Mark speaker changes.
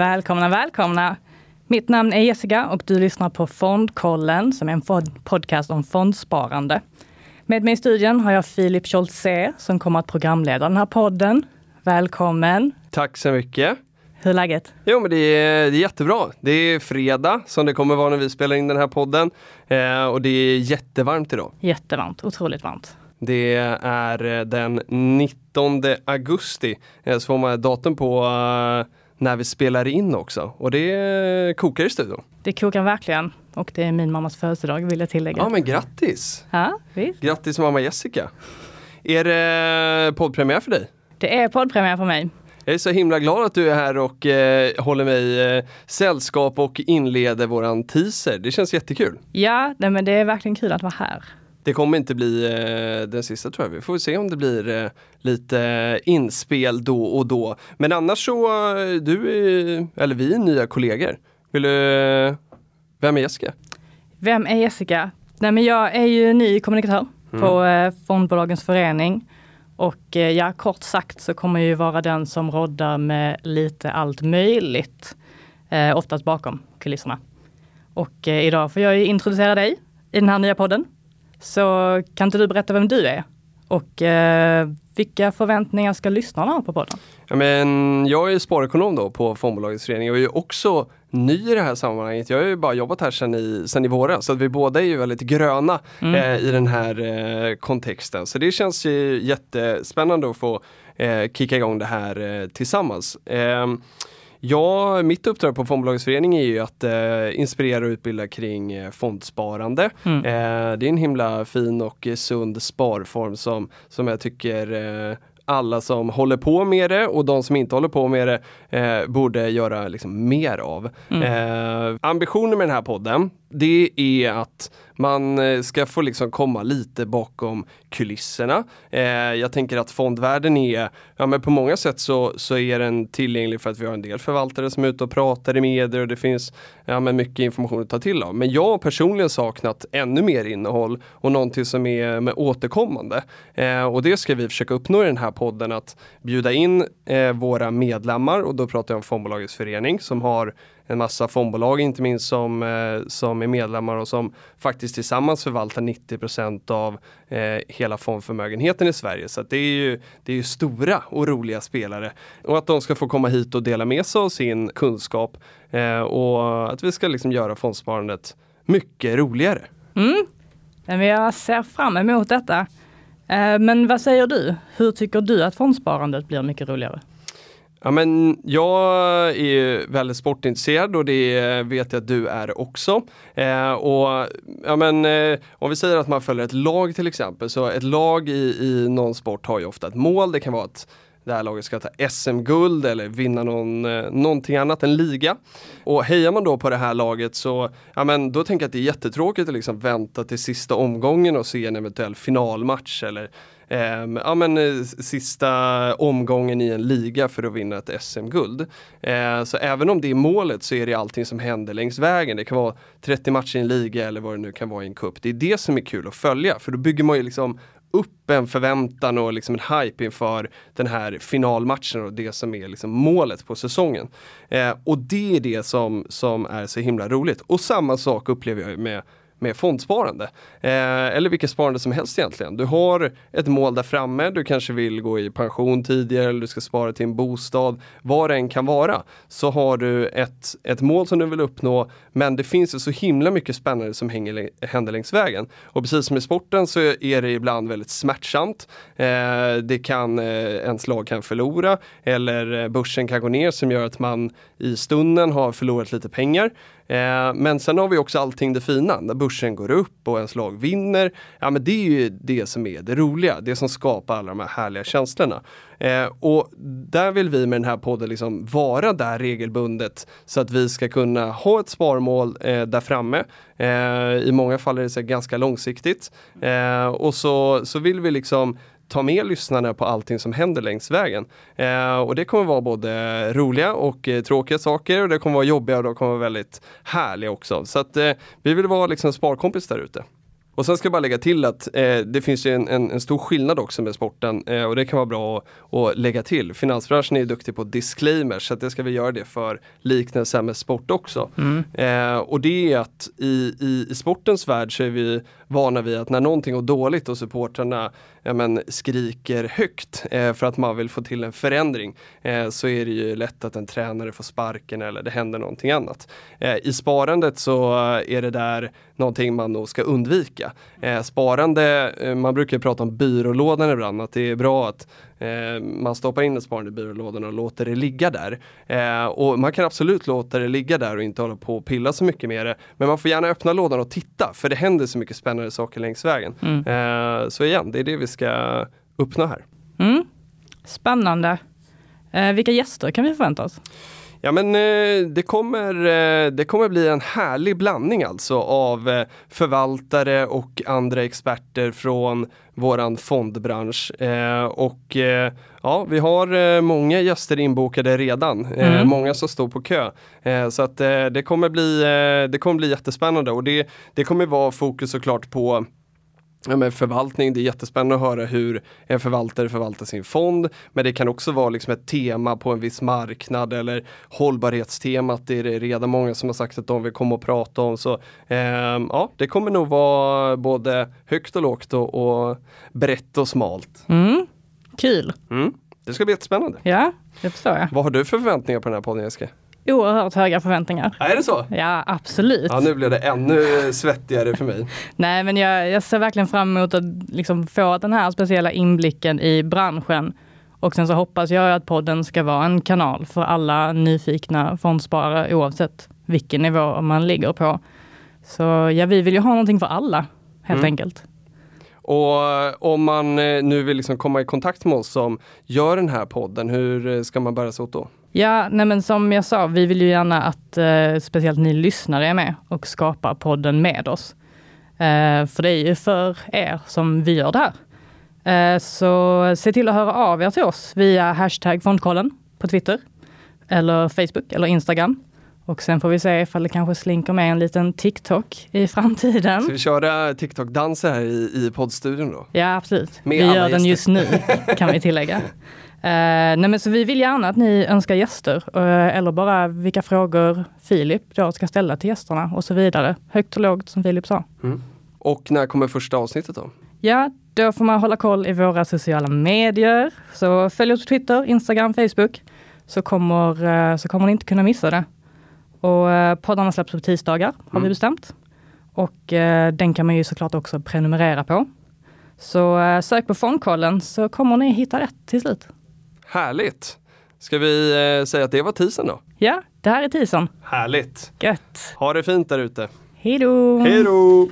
Speaker 1: Välkomna, välkomna! Mitt namn är Jessica och du lyssnar på Fondkollen som är en podcast om fondsparande. Med mig i studion har jag Filip Scholtze som kommer att programleda den här podden. Välkommen!
Speaker 2: Tack så mycket!
Speaker 1: Hur är läget?
Speaker 2: Jo men det är, det är jättebra. Det är fredag som det kommer vara när vi spelar in den här podden. Eh, och det är jättevarmt idag.
Speaker 1: Jättevarmt, otroligt varmt.
Speaker 2: Det är eh, den 19 augusti. Eh, så får man datum på uh, när vi spelar in också. Och det kokar i studion.
Speaker 1: Det kokar verkligen. Och det är min mammas födelsedag vill jag tillägga.
Speaker 2: Ja men grattis!
Speaker 1: Ja, visst.
Speaker 2: Grattis mamma Jessica! Är det poddpremiär för dig?
Speaker 1: Det är poddpremiär för mig.
Speaker 2: Jag är så himla glad att du är här och eh, håller mig eh, sällskap och inleder våran teaser. Det känns jättekul.
Speaker 1: Ja, nej, men det är verkligen kul att vara här.
Speaker 2: Det kommer inte bli eh, den sista tror jag. Vi får se om det blir eh, lite inspel då och då. Men annars så, eh, du är, eller vi är nya kollegor. Vill du, vem är Jessica?
Speaker 1: Vem är Jessica? Nej men jag är ju ny kommunikatör mm. på eh, Fondbolagens förening. Och eh, ja, kort sagt så kommer jag ju vara den som roddar med lite allt möjligt. Eh, oftast bakom kulisserna. Och eh, idag får jag ju introducera dig i den här nya podden. Så kan inte du berätta vem du är? Och eh, vilka förväntningar ska lyssnarna ha på podden?
Speaker 2: Ja, men jag är sparekonom då på Fondbolagets förening och är också ny i det här sammanhanget. Jag har ju bara jobbat här sedan i, sedan i våras så att vi båda är ju väldigt gröna mm. eh, i den här eh, kontexten. Så det känns ju jättespännande att få eh, kicka igång det här eh, tillsammans. Ja, mitt uppdrag på Fondbolagens förening är ju att eh, inspirera och utbilda kring eh, fondsparande. Mm. Eh, det är en himla fin och sund sparform som, som jag tycker eh, alla som håller på med det och de som inte håller på med det eh, borde göra liksom mer av. Mm. Eh, ambitionen med den här podden, det är att man eh, ska få liksom komma lite bakom kulisserna. Eh, jag tänker att fondvärlden är, ja men på många sätt så, så är den tillgänglig för att vi har en del förvaltare som är ute och pratar i medier och det finns ja, men mycket information att ta till av. Men jag har personligen saknat ännu mer innehåll och någonting som är med återkommande. Eh, och det ska vi försöka uppnå i den här podden att bjuda in eh, våra medlemmar och då pratar jag om Fondbolagets förening som har en massa fondbolag inte minst som, eh, som är medlemmar och som faktiskt tillsammans förvaltar 90% av eh, hela fondförmögenheten i Sverige. Så det är ju det är ju stora och roliga spelare. Och att de ska få komma hit och dela med sig av sin kunskap eh, och att vi ska liksom göra fondsparandet mycket roligare.
Speaker 1: Mm. Men jag ser fram emot detta. Eh, men vad säger du? Hur tycker du att fondsparandet blir mycket roligare?
Speaker 2: Ja, men jag är väldigt sportintresserad och det vet jag att du är också. Eh, och ja, men, eh, Om vi säger att man följer ett lag till exempel, så ett lag i, i någon sport har ju ofta ett mål. Det kan vara att det här laget ska ta SM-guld eller vinna någon, eh, någonting annat, en liga. Och hejar man då på det här laget så, ja men då tänker jag att det är jättetråkigt att liksom vänta till sista omgången och se en eventuell finalmatch eller eh, ja, men, eh, sista omgången i en liga för att vinna ett SM-guld. Eh, så även om det är målet så är det allting som händer längs vägen. Det kan vara 30 matcher i en liga eller vad det nu kan vara i en cup. Det är det som är kul att följa för då bygger man ju liksom upp en förväntan och liksom en hype inför den här finalmatchen och det som är liksom målet på säsongen. Eh, och det är det som, som är så himla roligt. Och samma sak upplever jag med med fondsparande. Eh, eller vilket sparande som helst egentligen. Du har ett mål där framme, du kanske vill gå i pension tidigare eller du ska spara till en bostad. Vad det än kan vara så har du ett, ett mål som du vill uppnå men det finns ju så himla mycket spännande som hänger, händer längs vägen. Och precis som i sporten så är det ibland väldigt smärtsamt. Eh, det kan, eh, ens lag kan förlora eller eh, börsen kan gå ner som gör att man i stunden har förlorat lite pengar. Eh, men sen har vi också allting det fina, när börsen går upp och ens lag vinner. Ja men det är ju det som är det roliga, det som skapar alla de här härliga känslorna. Eh, och där vill vi med den här podden liksom vara där regelbundet så att vi ska kunna ha ett sparmål eh, där framme. Eh, I många fall är det så ganska långsiktigt. Eh, och så, så vill vi liksom ta med lyssnarna på allting som händer längs vägen. Eh, och det kommer vara både roliga och eh, tråkiga saker och det kommer vara jobbiga och det kommer vara väldigt härliga också. Så att eh, vi vill vara liksom sparkompis där ute. Och sen ska jag bara lägga till att eh, det finns ju en, en, en, stor skillnad också med sporten eh, och det kan vara bra att, att lägga till. Finansbranschen är duktig på disclaimers så att det ska vi göra det för liknelser med sport också. Mm. Eh, och det är att i, i, i sportens värld så är vi vana vid att när någonting går dåligt och supportrarna ja, men, skriker högt eh, för att man vill få till en förändring eh, så är det ju lätt att en tränare får sparken eller det händer någonting annat. Eh, I sparandet så är det där någonting man nog ska undvika. Eh, sparande, eh, man brukar prata om byrålådan ibland, att det är bra att eh, man stoppar in ett sparande i byrålådan och låter det ligga där. Eh, och man kan absolut låta det ligga där och inte hålla på och pilla så mycket med det. Men man får gärna öppna lådan och titta, för det händer så mycket spännande saker längs vägen. Mm. Eh, så igen, det är det vi ska uppnå här.
Speaker 1: Mm. Spännande. Eh, vilka gäster kan vi förvänta oss?
Speaker 2: Ja men eh, det, kommer, eh, det kommer bli en härlig blandning alltså av eh, förvaltare och andra experter från våran fondbransch. och ja, vi har många gäster inbokade redan. Mm. många som står på kö. så att det kommer bli, det kommer bli jättespännande och det, det kommer vara fokus såklart på Ja, men förvaltning, det är jättespännande att höra hur en förvaltare förvaltar sin fond. Men det kan också vara liksom ett tema på en viss marknad eller hållbarhetstemat. Det är det redan många som har sagt att de vill komma och prata om. Så eh, ja, det kommer nog vara både högt och lågt och, och brett och smalt.
Speaker 1: Mm. Kul!
Speaker 2: Mm. Det ska bli jättespännande.
Speaker 1: Ja, det förstår jag.
Speaker 2: Vad har du för förväntningar på den här podden Jessica?
Speaker 1: Oerhört höga förväntningar.
Speaker 2: Ja, är det så?
Speaker 1: Ja, absolut.
Speaker 2: Ja, nu blev det ännu svettigare för mig.
Speaker 1: Nej, men jag, jag ser verkligen fram emot att liksom få den här speciella inblicken i branschen. Och sen så hoppas jag att podden ska vara en kanal för alla nyfikna fondsparare oavsett vilken nivå man ligger på. Så ja, vi vill ju ha någonting för alla helt mm. enkelt.
Speaker 2: Och eh, om man eh, nu vill liksom komma i kontakt med oss som gör den här podden, hur eh, ska man bära sig åt då?
Speaker 1: Ja, nej men som jag sa, vi vill ju gärna att eh, speciellt ni lyssnare är med och skapar podden med oss. Eh, för det är ju för er som vi gör det här. Eh, så se till att höra av er till oss via hashtag Fondkollen på Twitter eller Facebook eller Instagram. Och sen får vi se ifall det kanske slinker med en liten TikTok i framtiden.
Speaker 2: Ska vi köra TikTok-danser här i, i poddstudion då?
Speaker 1: Ja, absolut. Med vi gör den just nu, kan vi tillägga. Eh, nej men så vi vill gärna att ni önskar gäster eh, eller bara vilka frågor Filip då ska ställa till gästerna och så vidare. Högt och lågt som Filip sa. Mm.
Speaker 2: Och när kommer första avsnittet då?
Speaker 1: Ja, då får man hålla koll i våra sociala medier. Så följ oss på Twitter, Instagram, Facebook. Så kommer, eh, så kommer ni inte kunna missa det. Och eh, poddarna släpps på tisdagar har mm. vi bestämt. Och eh, den kan man ju såklart också prenumerera på. Så eh, sök på Fondkollen så kommer ni hitta rätt till slut.
Speaker 2: Härligt! Ska vi eh, säga att det var tisen då?
Speaker 1: Ja, det här är tisen.
Speaker 2: Härligt!
Speaker 1: Gött!
Speaker 2: Ha det fint där ute!
Speaker 1: Hej då!
Speaker 2: Hej då!